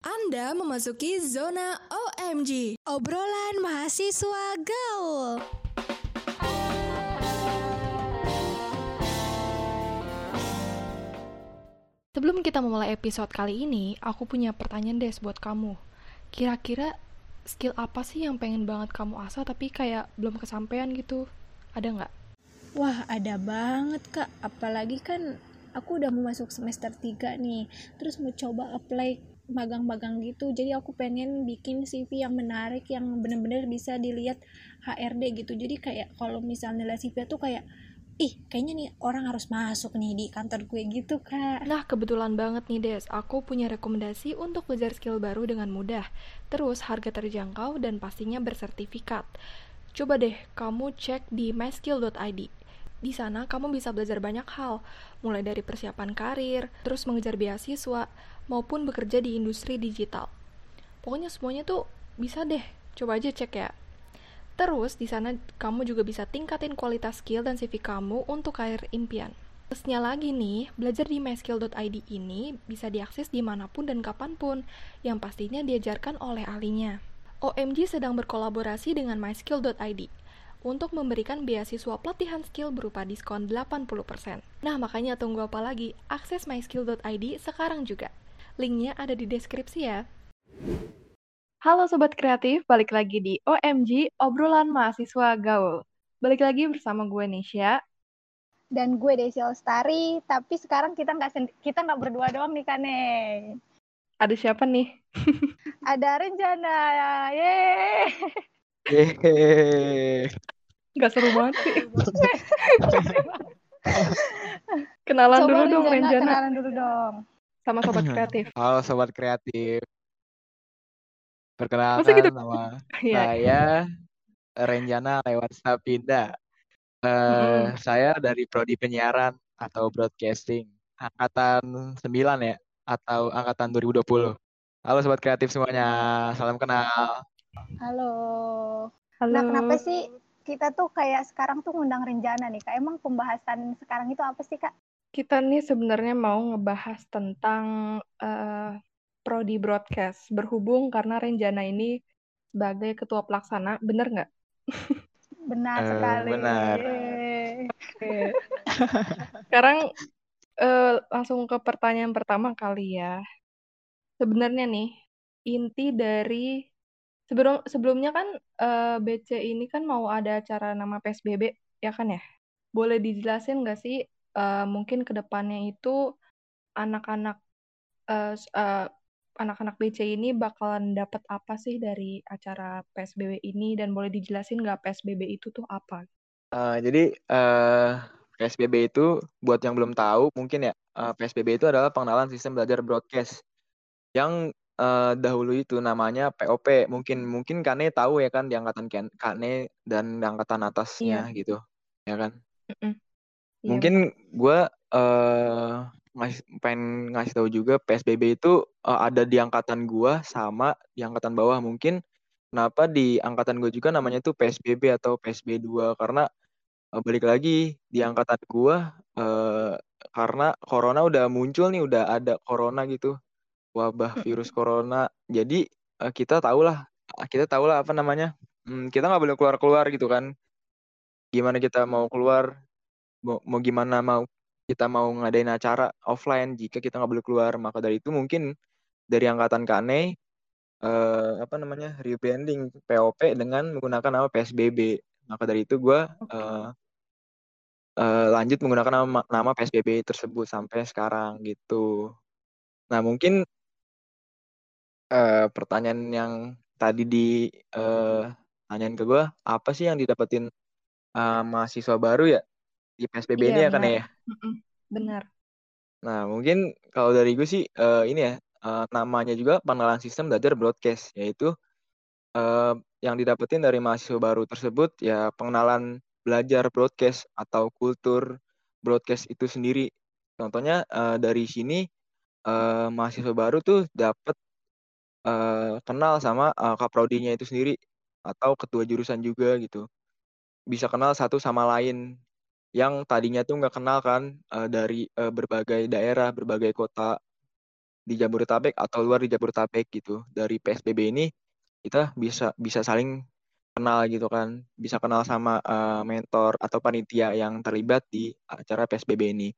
Anda memasuki zona OMG, obrolan mahasiswa gaul. Sebelum kita memulai episode kali ini, aku punya pertanyaan Des buat kamu. Kira-kira skill apa sih yang pengen banget kamu asah tapi kayak belum kesampaian gitu? Ada nggak? Wah, ada banget, Kak. Apalagi kan aku udah mau masuk semester 3 nih. Terus mau coba apply magang-magang gitu. Jadi aku pengen bikin CV yang menarik yang bener-bener bisa dilihat HRD gitu. Jadi kayak kalau misalnya nilai CV tuh kayak ih kayaknya nih orang harus masuk nih di kantor gue gitu kak Nah, kebetulan banget nih Des, aku punya rekomendasi untuk belajar skill baru dengan mudah. Terus harga terjangkau dan pastinya bersertifikat. Coba deh kamu cek di myskill.id. Di sana kamu bisa belajar banyak hal, mulai dari persiapan karir, terus mengejar beasiswa, maupun bekerja di industri digital. Pokoknya semuanya tuh bisa deh. Coba aja cek ya. Terus di sana kamu juga bisa tingkatin kualitas skill dan CV kamu untuk karir impian. Plusnya lagi nih, belajar di myskill.id ini bisa diakses di mana pun dan kapan pun, yang pastinya diajarkan oleh ahlinya. OMG sedang berkolaborasi dengan myskill.id untuk memberikan beasiswa pelatihan skill berupa diskon 80%. Nah, makanya tunggu apa lagi? Akses myskill.id sekarang juga. Linknya ada di deskripsi ya. Halo Sobat Kreatif, balik lagi di OMG, obrolan mahasiswa gaul. Balik lagi bersama gue Nisha. dan gue Desi Lestari tapi sekarang kita nggak kita nggak berdua doang nih Kane Ada siapa nih? ada rencana yeay Yeay. Gak seru banget sih. Kenalan dulu dong Renjana kenalan dulu dong sama Sobat Kreatif. Halo sobat kreatif. Masa Perkenalkan gitu? nama Iya. saya Renjana lewat Sapinda. Eh, Mm-mm. saya dari prodi penyiaran atau broadcasting angkatan 9 ya atau angkatan 2020. Halo sobat kreatif semuanya. Salam kenal. halo Halo. nah kenapa sih kita tuh kayak sekarang tuh ngundang rencana nih kak emang pembahasan sekarang itu apa sih kak Kita nih sebenarnya mau ngebahas tentang eh, prodi broadcast berhubung karena Renjana ini sebagai ketua pelaksana, bener nggak? benar Eh, sekali benar. Oke. Sekarang eh, langsung ke pertanyaan pertama kali ya. Sebenarnya nih inti dari sebelum sebelumnya kan eh, BC ini kan mau ada acara nama PSBB ya kan ya? Boleh dijelasin nggak sih eh, mungkin ke depannya itu anak-anak eh, anak-anak BC ini bakalan dapat apa sih dari acara PSBB ini dan boleh dijelasin nggak PSBB itu tuh apa? Eh, jadi eh, PSBB itu buat yang belum tahu mungkin ya eh, PSBB itu adalah pengenalan sistem belajar broadcast yang eh, dahulu itu namanya POP. Mungkin mungkin Kane tahu ya kan di angkatan Kane dan di angkatan atasnya gitu, ya kan? Mm-mm. Iya, Mungkin gue eh ngasih pengen ngasih tahu juga PSBB itu eh, ada di angkatan gua sama di angkatan bawah. Mungkin kenapa di angkatan gue juga namanya tuh PSBB atau PSB2 karena eh, balik lagi di angkatan gua eh, karena corona udah muncul nih, udah ada corona gitu, wabah Mm-mm. virus corona. Jadi eh, kita tahulah, kita tahulah apa namanya, hmm, kita nggak boleh keluar-keluar gitu kan. Gimana kita mau keluar, mau, mau gimana mau kita mau ngadain acara offline jika kita nggak boleh keluar. Maka dari itu mungkin dari angkatan Kane eh, apa namanya rebranding POP dengan menggunakan nama PSBB. Maka dari itu gue eh, eh, lanjut menggunakan nama, nama PSBB tersebut sampai sekarang gitu. Nah mungkin eh, pertanyaan yang tadi di eh, tanyain ke gue, apa sih yang didapetin eh, mahasiswa baru ya di PSBB ini Iya, ya kan benar. ya? Benar. Nah mungkin kalau dari gue sih eh, ini ya eh, namanya juga pengenalan sistem belajar broadcast yaitu eh, yang didapetin dari mahasiswa baru tersebut ya pengenalan belajar broadcast atau kultur broadcast itu sendiri. Contohnya eh, dari sini eh, mahasiswa baru tuh dapat eh, kenal sama eh, kaprodinya itu sendiri atau ketua jurusan juga gitu. Bisa kenal satu sama lain yang tadinya tuh nggak kenal kan eh, dari eh, berbagai daerah, berbagai kota di Jabodetabek atau luar di Jabodetabek gitu. Dari PSBB ini kita bisa bisa saling kenal gitu kan, bisa kenal sama uh, mentor atau panitia yang terlibat di acara PSBB ini.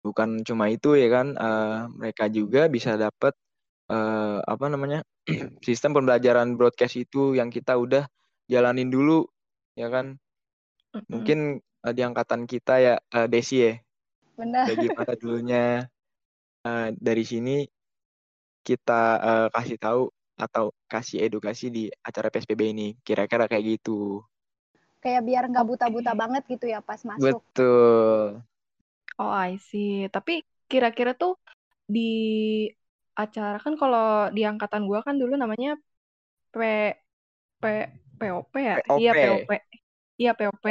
Bukan cuma itu ya kan, uh, mereka juga bisa dapat uh, apa namanya sistem pembelajaran broadcast itu yang kita udah jalanin dulu ya kan. Mungkin uh, di angkatan kita ya uh, Desi ya. Benar. Jadi pada dulunya uh, dari sini kita uh, kasih tahu atau kasih edukasi di acara PSBB ini. Kira-kira kayak gitu. Kayak biar nggak buta-buta banget gitu ya pas masuk. Betul. Oh, I see. Tapi kira-kira tuh di acara kan kalau di angkatan gua kan dulu namanya P P POP ya? Iya, POP. Iya, POP.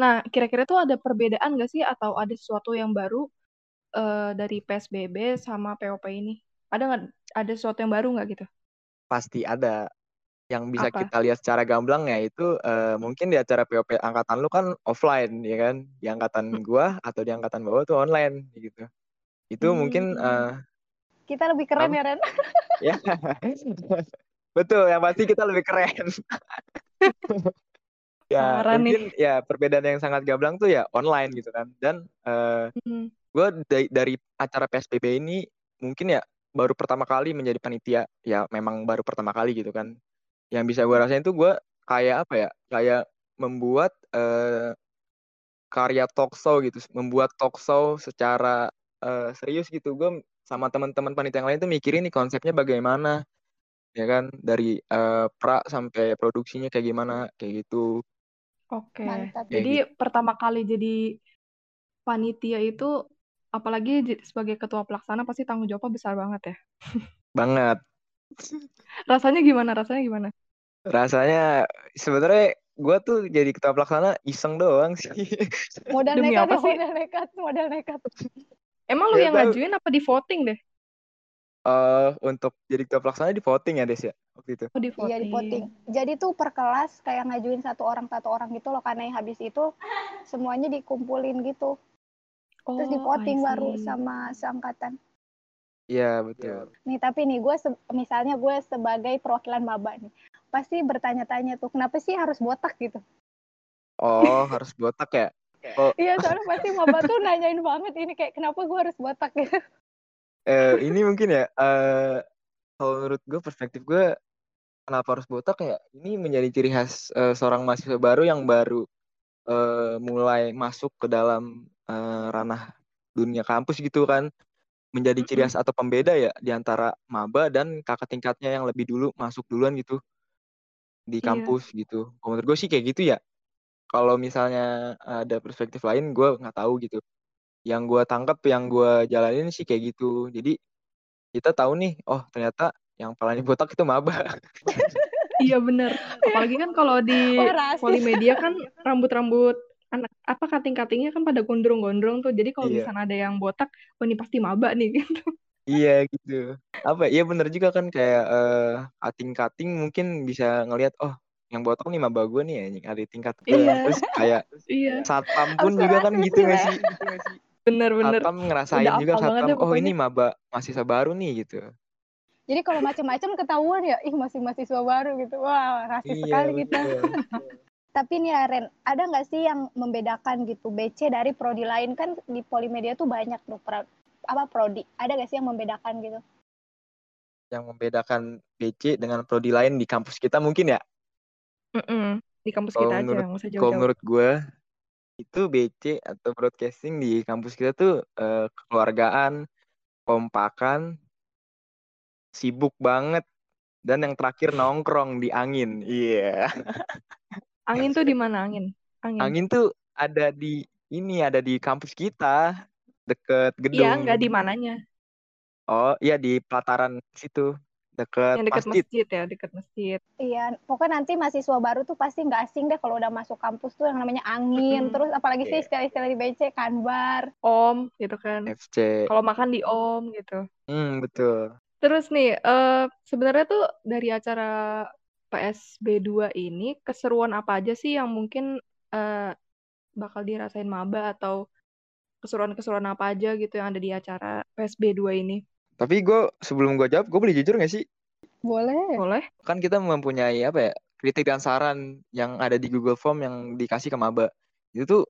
Nah, kira-kira tuh ada perbedaan nggak sih atau ada sesuatu yang baru uh, dari PSBB sama POP ini? Ada nggak ada sesuatu yang baru nggak gitu? Pasti ada. Yang bisa Apa? kita lihat secara gamblang ya itu uh, mungkin di acara POP angkatan lu kan offline ya kan. Di angkatan gua atau di angkatan bawah tuh online gitu. Itu Hmm. mungkin uh, Kita lebih keren Apa? ya Ren. ya betul yang pasti kita lebih keren. ya Parah nih. mungkin ya perbedaan yang sangat gamblang tuh ya online gitu kan. Dan uh, Hmm. gue dari, dari acara PSBB ini mungkin ya baru pertama kali menjadi panitia ya memang baru pertama kali gitu kan yang bisa gue rasain tuh gue kayak apa ya kayak membuat eh, karya talk show gitu membuat talk show secara eh, serius gitu gue sama teman-teman panitia yang lain tuh mikirin nih konsepnya bagaimana ya kan dari eh, pra sampai produksinya kayak gimana kayak gitu Oke. Mantap. Kayak Jadi pertama kali jadi panitia itu apalagi sebagai ketua pelaksana pasti tanggung jawabnya besar banget ya. banget Rasanya gimana? Rasanya gimana? rasanya sebenarnya gue tuh jadi ketua pelaksana iseng doang sih Modal Demi nekat apa sih? modal nekat, modal nekat. Emang lu Ya yang tahu. ngajuin apa di voting deh? Eh untuk jadi ketua pelaksana di voting ya Des ya waktu itu Oh di voting. Iya di voting. Jadi tuh per kelas kayak ngajuin satu orang satu orang gitu loh karena yang habis itu semuanya dikumpulin gitu. Oh, Terus di I voting baru sama seangkatan. iya betul Nih tapi nih gue misalnya gue sebagai perwakilan maba nih pasti bertanya-tanya tuh kenapa sih harus botak gitu? oh harus botak ya oh Iya soalnya pasti maba tuh nanyain banget ini kayak kenapa gue harus botak gitu. eh, ini mungkin ya eh kalau menurut gue perspektif gue kenapa harus botak ya ini menjadi ciri khas eh, seorang mahasiswa baru yang baru eh, mulai masuk ke dalam eh, ranah dunia kampus gitu kan menjadi ciri khas atau pembeda ya di antara maba dan kakak tingkatnya yang lebih dulu masuk duluan gitu di Iya. kampus gitu. Kalau menurut gue sih kayak gitu ya. Kalau misalnya ada perspektif lain gue nggak tahu gitu. Yang gue tangkap, yang gue jalanin sih kayak gitu. Jadi kita tahu nih, oh ternyata yang palanya botak itu maba. Iya bener. Apalagi kan kalau di. Polimedia kan rambut-rambut anak apa kating-katingnya kan pada gondrong-gondrong tuh. Jadi kalau Iya. misalnya ada yang botak, oh ini pasti maba nih gitu. iya gitu. Apa? Iya bener juga kan kayak eh, cutting-cutting mungkin bisa ngelihat, oh yang botak nih maba gue nih anjing ada di tingkat gue. Iya. Terus kayak Iya, satpam pun juga kan gitu sih, nggak sih? Bener-bener. Satpam ngerasain Udah juga deh oh ini maba mahasiswa baru nih gitu. Jadi kalau macam-macam ketahuan ya, ih masih mahasiswa baru gitu. Wah rasis Iya sekali kita. betul. Tapi nih ya, Ren, ada nggak sih yang membedakan gitu BC dari prodi lain kan di Polimedia tuh banyak tuh pro- apa prodi. Ada nggak sih yang membedakan gitu? Yang membedakan BC dengan prodi lain di kampus kita mungkin ya. Mm-mm. Di kampus Kalau kita aja, menurut usah kalau menurut gue itu BC atau broadcasting di kampus kita tuh eh, kekeluargaan, kompakan, sibuk banget dan yang terakhir nongkrong di angin. Iya. Angin tuh di mana angin? Angin. Angin tuh ada di ini ada di kampus kita deket Iya, gedung. nggak di mananya. Oh, iya di pelataran situ Yang dekat masjid. masjid ya, dekat masjid. Iya, pokoknya nanti mahasiswa baru tuh pasti nggak asing deh kalau udah masuk kampus tuh yang namanya angin. Terus apalagi sih Iya. istilah-istilah di BC, kanbar. Om gitu kan. FC. Kalau makan di om gitu. Hmm, betul. Terus nih, eh sebenarnya tuh dari acara PSB2 ini keseruan apa aja sih yang mungkin eh bakal dirasain maba atau keseruan-keseruan apa aja gitu yang ada di acara PSB2 ini? Tapi gue sebelum gue jawab, gue boleh jujur gak sih? Boleh. Boleh? Kan kita mempunyai apa ya kritik dan saran yang ada di Google Form yang dikasih ke maba. Itu tuh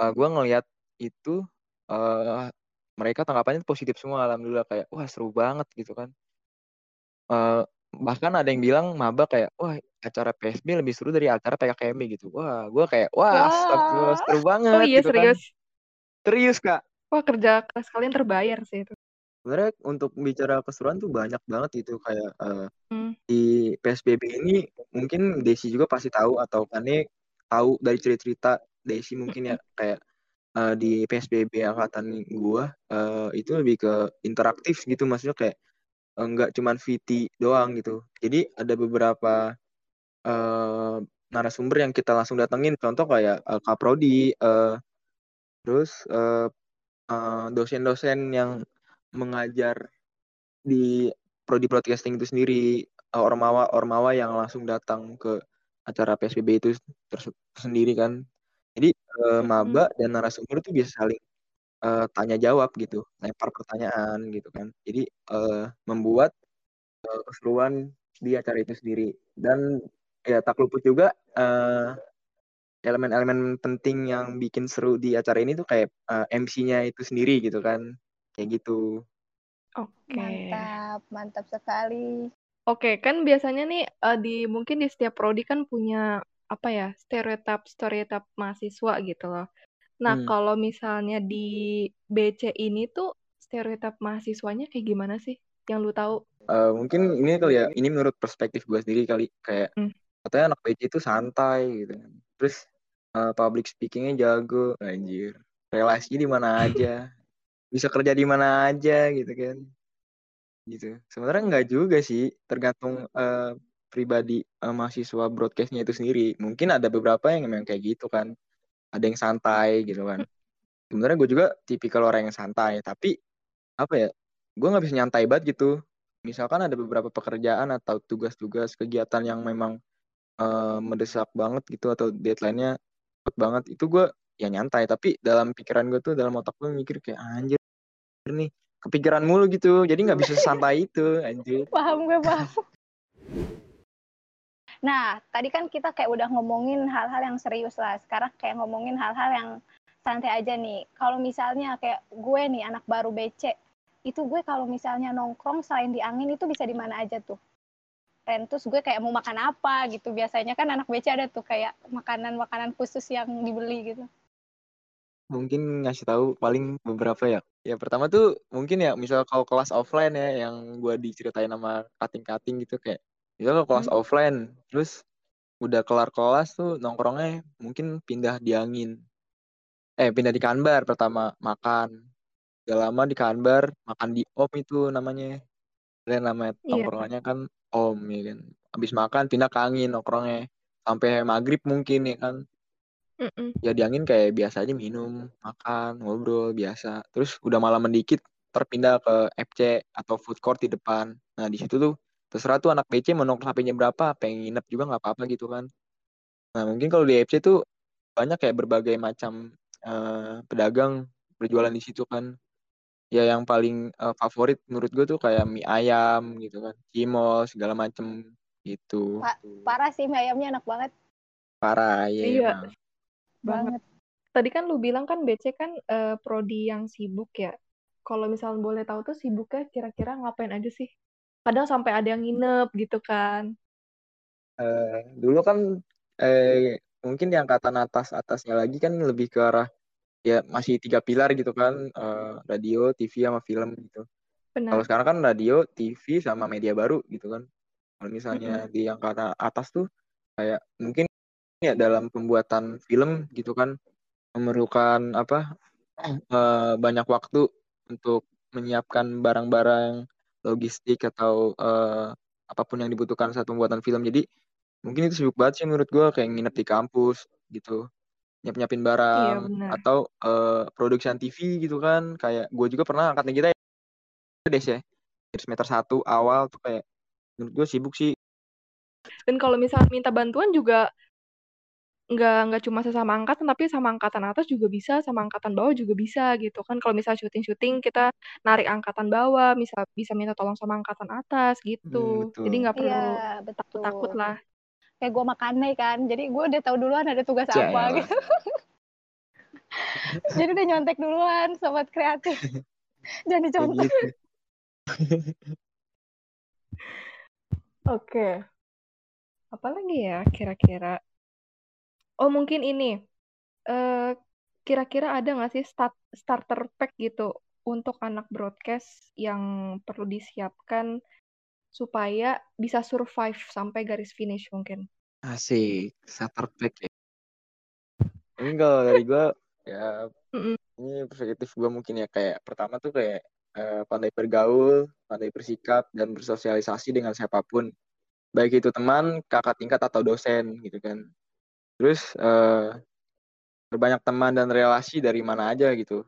uh, gue ngeliat itu uh, mereka tanggapannya positif semua alhamdulillah kayak wah seru banget gitu kan. Uh, bahkan ada yang bilang maba kayak wah acara PSB lebih seru dari acara PKKMB gitu. Wah, gue kayak wah, Wah. astagfirullah, seru banget Oh iya gitu kan. serius. Serius kak. Wah kerja keras kalian terbayar sih itu. Sebenarnya untuk bicara keseruan tuh banyak banget itu kayak uh, Hmm. di PSBB ini mungkin Desi juga pasti tahu atau Kane tahu dari cerita-cerita Desi mungkin ya kayak uh, di PSBB angkatan gua uh, itu lebih ke interaktif gitu maksudnya kayak uh, nggak cuman VT doang gitu. Jadi ada beberapa uh, narasumber yang kita langsung datengin contoh kayak uh, Kaprodi uh, terus uh, uh, dosen-dosen yang mengajar di prodi broadcasting itu sendiri. Uh, ormawa ormawa yang langsung datang ke acara PSBB itu terus sendiri kan. Jadi uh, maba dan narasumber itu bisa saling uh, tanya jawab gitu lempar pertanyaan gitu kan. Jadi uh, membuat uh, keseruan di acara itu sendiri. Dan ya tak luput juga uh, elemen-elemen penting yang bikin seru di acara ini tuh kayak uh, MC-nya itu sendiri gitu kan kayak gitu Oke. Mantap, mantap sekali. Oke, kan biasanya nih eh, di mungkin di setiap prodi kan punya apa ya stereotip stereotip mahasiswa gitu loh. Nah Hmm. kalau misalnya di BC ini tuh stereotip mahasiswanya kayak gimana sih yang lu tahu? Uh, mungkin ini kali ya ini menurut perspektif gue sendiri kali kayak Hmm. katanya anak BC itu santai gitu kan terus uh, public speakingnya jago anjir relasi di mana aja bisa kerja di mana aja gitu kan. Gitu. Sebenarnya nggak juga sih tergantung uh, pribadi uh, mahasiswa broadcastnya itu sendiri. Mungkin ada beberapa yang memang kayak gitu kan. Ada yang santai gitu kan. Sebenarnya gue juga tipikal orang yang santai tapi apa ya gue nggak bisa nyantai banget gitu. Misalkan ada beberapa pekerjaan atau tugas-tugas kegiatan yang memang uh, mendesak banget gitu atau deadline-nya banget itu gue ya nyantai. Tapi dalam pikiran gue tuh dalam otak gue mikir kayak anjir nih kepikiran mulu gitu jadi nggak bisa santai itu anjir Paham gue, paham. Nah, tadi kan kita kayak udah ngomongin hal-hal yang serius lah. Sekarang kayak ngomongin hal-hal yang santai aja nih. Kalau misalnya kayak gue nih anak baru BC, itu gue kalau misalnya nongkrong selain di angin itu bisa di mana aja tuh. Ren, terus gue kayak mau makan apa gitu. Biasanya kan anak BC ada tuh kayak makanan-makanan khusus yang dibeli gitu. mungkin ngasih tahu paling beberapa ya ya pertama tuh mungkin ya misal kalau kelas offline ya yang gue diceritain sama kating-kating gitu kayak misal kalau kelas Hmm. offline terus udah kelar kelas tuh nongkrongnya mungkin pindah di angin. Eh pindah di kanbar pertama makan. Gak lama di kanbar makan di om itu namanya. Dan namanya Iya. nongkrongannya kan om ya kan. Habis makan pindah ke angin nongkrongnya. Sampai maghrib mungkin ya kan Mm-mm. ya di angin kayak biasa aja minum makan ngobrol biasa terus udah malam mendikit terpindah ke FC atau food court di depan nah di situ tuh terserah tuh anak BC mau nongkrong sampai jam berapa pengen nginep juga nggak apa-apa gitu kan nah mungkin kalau di FC tuh banyak kayak berbagai macam eh, pedagang berjualan di situ kan ya yang paling eh, favorit menurut gue tuh kayak mie ayam gitu kan cimol segala macem gitu Pa- Parah sih, mie ayamnya enak banget. parah ya Iya. emang. Banget. Tadi kan lu bilang kan BC kan eh, prodi yang sibuk ya. Kalau misalnya boleh tahu tuh sibuknya kira-kira ngapain aja sih? Kadang sampai ada yang nginep gitu kan. Eh, dulu kan eh mungkin di angkatan atas atasnya lagi kan lebih ke arah ya masih tiga pilar gitu kan eh, radio, TV sama film gitu. Kalau sekarang kan radio, TV sama media baru gitu kan. Kalau misalnya di angkatan atas tuh kayak mungkin ya dalam pembuatan film gitu kan memerlukan apa eh, banyak waktu untuk menyiapkan barang-barang logistik atau eh, apa pun yang dibutuhkan saat pembuatan film. Jadi mungkin itu sibuk banget sih menurut gue kayak nginep di kampus gitu nyiap-nyiapin barang Iya, benar. atau eh, production TV gitu kan kayak gue juga pernah angkatan kita ya des ya dari semester satu awal tuh kayak menurut gue sibuk sih Dan kalau misalnya minta bantuan juga nggak nggak cuma sesama angkatan tapi sama angkatan atas juga bisa sama angkatan bawah juga bisa gitu kan kalau misal syuting syuting kita narik angkatan bawah misal bisa minta tolong sama angkatan atas gitu Hmm, betul. jadi nggak perlu Iya, betul. takut takut lah Kayak gue makannya kan, jadi gue udah tahu duluan ada tugas Caya apa lah. gitu. jadi udah nyontek duluan, sobat kreatif. Jangan dicontoh. gitu. oke apa lagi ya kira-kira oh mungkin ini eh kira-kira ada nggak sih start starter pack gitu untuk anak broadcast yang perlu disiapkan supaya bisa survive sampai garis finish mungkin. Asik, starter pack ya. Ini kalau dari gue ya Mm-mm. ini perspektif gue mungkin ya kayak pertama tuh kayak eh, pandai bergaul, pandai bersikap dan bersosialisasi dengan siapa pun, baik itu teman, kakak tingkat atau dosen gitu kan. Terus eh, berbanyak teman dan relasi dari mana aja gitu,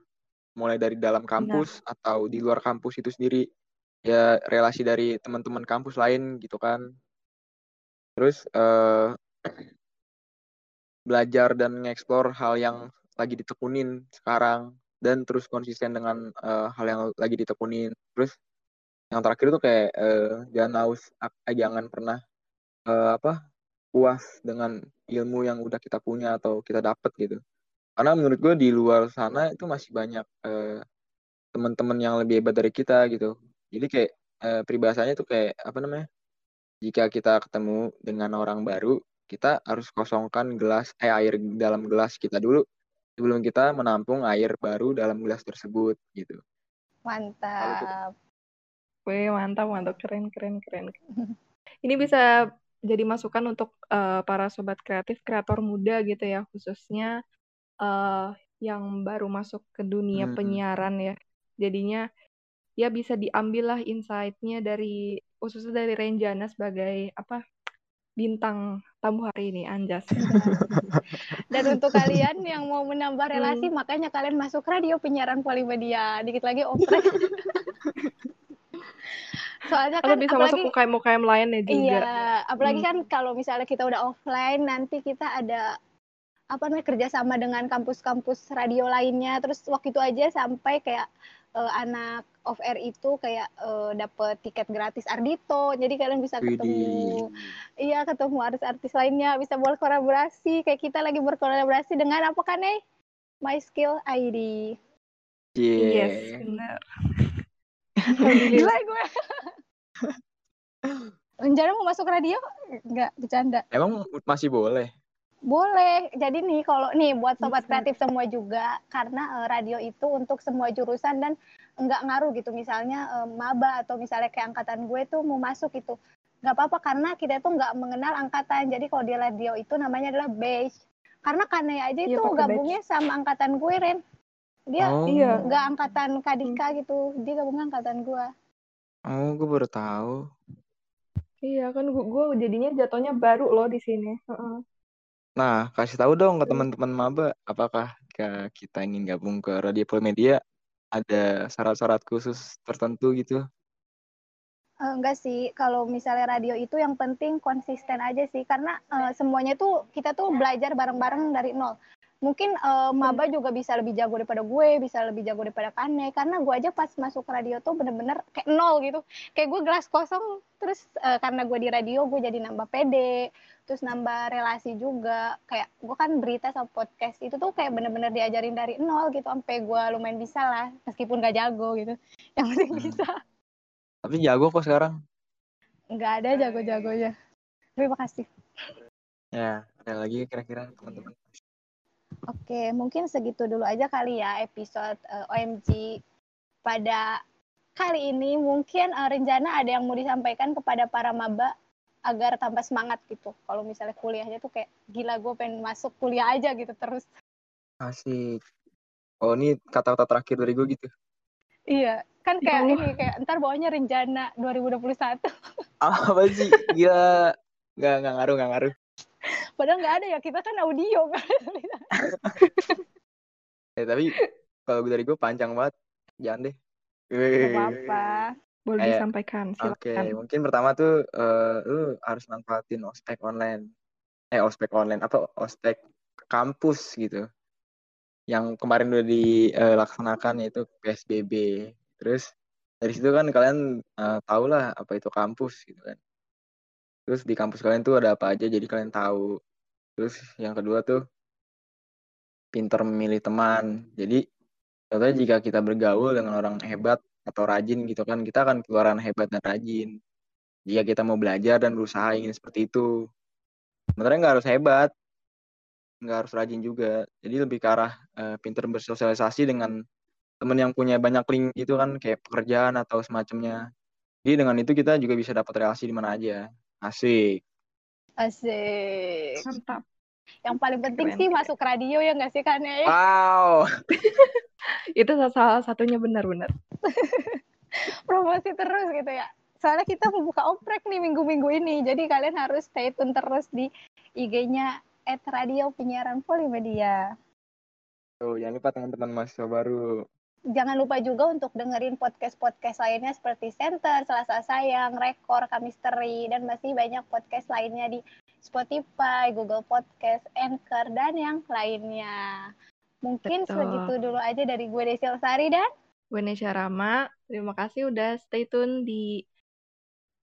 mulai dari dalam kampus atau di luar kampus itu sendiri, ya relasi dari teman-teman kampus lain gitu kan. Terus eh, belajar dan ngeksplor hal yang lagi ditekunin sekarang dan terus konsisten dengan eh, hal yang lagi ditekunin. Terus yang terakhir tuh kayak eh, jangan eh, jangan pernah eh, apa puas dengan ilmu yang udah kita punya atau kita dapat gitu. Karena menurut gue di luar sana itu masih banyak eh, teman-teman yang lebih hebat dari kita gitu. Jadi kayak eh, peribahasanya tuh kayak apa namanya? Jika kita ketemu dengan orang baru, kita harus kosongkan gelas eh air dalam gelas kita dulu sebelum kita menampung air baru dalam gelas tersebut gitu. Mantap. Wih, mantap, mantap, keren, keren, keren. Ini bisa jadi masukan untuk eh, para sobat kreatif, kreator muda gitu ya, khususnya eh, yang baru masuk ke dunia Hmm. penyiaran ya. Jadinya ya bisa diambil lah insight-nya dari khususnya dari Renjana sebagai apa bintang tamu hari ini, Anjas. Dan untuk kalian yang mau menambah relasi, Hmm. makanya kalian masuk radio penyiaran Polimedia. Dikit lagi oprek. Soalnya Atau kan bisa apalagi masuk UKM-UKM lainnya juga. Iya, apalagi Hmm. kan kalau misalnya kita udah offline, nanti kita ada apa namanya kerjasama dengan kampus-kampus radio lainnya. Terus waktu itu aja sampai kayak eh, anak off air itu kayak eh, dapet tiket gratis Ardito. Jadi kalian bisa ketemu, Widih. iya ketemu artis-artis lainnya, bisa berkolaborasi. Kayak kita lagi berkolaborasi dengan apa kan nih? My Skill ID. Yes, Yeah. benar. Gila gue. Rencana mau masuk radio? Enggak, bercanda. Emang masih boleh? Boleh. Jadi nih kalau nih buat sobat Bisa. kreatif semua juga karena eh, radio itu untuk semua jurusan dan nggak ngaruh gitu. Misalnya eh, maba atau misalnya kayak angkatan gue tuh mau masuk itu nggak apa-apa karena kita tuh nggak mengenal angkatan. Jadi kalau di radio itu namanya adalah batch. Karena Kane aja Iya, itu pakai gabungnya sama angkatan gue Ren. Dia Oh, Iya. nggak angkatan Kadika gitu. Dia gabungnya angkatan gue. Oh, gue baru tahu. Iya kan gue jadinya jatuhnya baru loh di sini. Heeh. Nah, kasih tahu dong ke teman-teman maba, apakah kita ingin gabung ke Radio Polimedia ada syarat-syarat khusus tertentu gitu? Eh, enggak sih, kalau misalnya radio itu yang penting konsisten aja sih, karena eh, semuanya tuh kita tuh belajar bareng-bareng dari nol. Mungkin eh, maba juga bisa lebih jago daripada gue, bisa lebih jago daripada Kane, karena gue aja pas masuk radio tuh bener-bener kayak nol gitu. Kayak gue gelas kosong, terus eh, karena gue di radio gue jadi nambah pede, terus nambah relasi juga. Kayak gue kan berita sama podcast itu tuh kayak bener-bener diajarin dari nol gitu, sampai gue lumayan bisa lah, meskipun gak jago gitu. Yang penting Hmm. bisa. Tapi jago kok sekarang. nggak ada jago-jagonya. Terima kasih. Ya, ada lagi kira-kira teman-teman. Oke, mungkin segitu dulu aja kali ya episode eh, OMG pada kali ini. Mungkin eh, rencana ada yang mau disampaikan kepada para maba agar tambah semangat gitu. Kalau misalnya kuliahnya tuh kayak gila gue pengen masuk kuliah aja gitu terus. Asik. Oh, ini kata-kata terakhir dari gue gitu. Iya, kan kayak Oh. ini kayak ntar bawahnya rencana 2021. Apa sih? Gila. Nggak, nggak ngaruh, nggak ngaruh. Padahal nggak ada ya, kita kan audio kan. Eh, tapi kalau dari gue panjang banget. Jangan deh. Gak apa-apa. Boleh Kayak- disampaikan, Oke, silakan. mungkin pertama tuh eh, lu harus manfaatin ospek online. Eh, ospek online apa ospek kampus gitu yang kemarin udah dilaksanakan yaitu PSBB terus dari situ kan kalian uh, tahu lah apa itu kampus gitu kan terus di kampus kalian tuh ada apa aja? Jadi kalian tahu. Terus yang kedua tuh pinter memilih teman. Jadi contohnya jika kita bergaul dengan orang hebat atau rajin gitu kan kita akan keluaran hebat dan rajin. Jika kita mau belajar dan berusaha ingin seperti itu. Sebenarnya nggak harus hebat. Nggak harus rajin juga. Jadi lebih ke arah uh, pinter bersosialisasi dengan teman yang punya banyak link itu kan kayak pekerjaan atau semacamnya. Jadi dengan itu kita juga bisa dapat relasi di mana aja asik. Asik. Mantap. Yang paling penting keren, sih masuk radio ya nggak sih kan ya wow. Itu salah satunya benar-benar promosi terus gitu ya. Soalnya kita membuka oprek nih minggu-minggu ini jadi kalian harus stay tune terus di IG-nya at radio penyiaran Polimedia. Tuh, jangan lupa teman-teman mahasiswa baru jangan lupa juga untuk dengerin podcast-podcast lainnya seperti Center, Selasa Sayang, Rekor, Kamisteri, dan masih banyak podcast lainnya di Spotify, Google Podcast, Anchor, dan yang lainnya. Mungkin Betul. segitu dulu aja dari gue Desi Sari dan gue Nesya Rama. Terima kasih udah stay tune di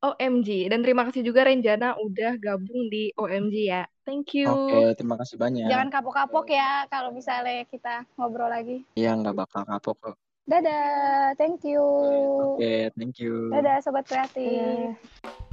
OMG. Dan terima kasih juga Renjana udah gabung di OMG ya. Thank you. Oke, terima kasih banyak. Jangan kapok-kapok ya kalau misalnya kita ngobrol lagi. Iya, nggak bakal kapok kok. Dadah, thank you. Oke, thank you. Dadah, Sobat Kreatif. Yeah.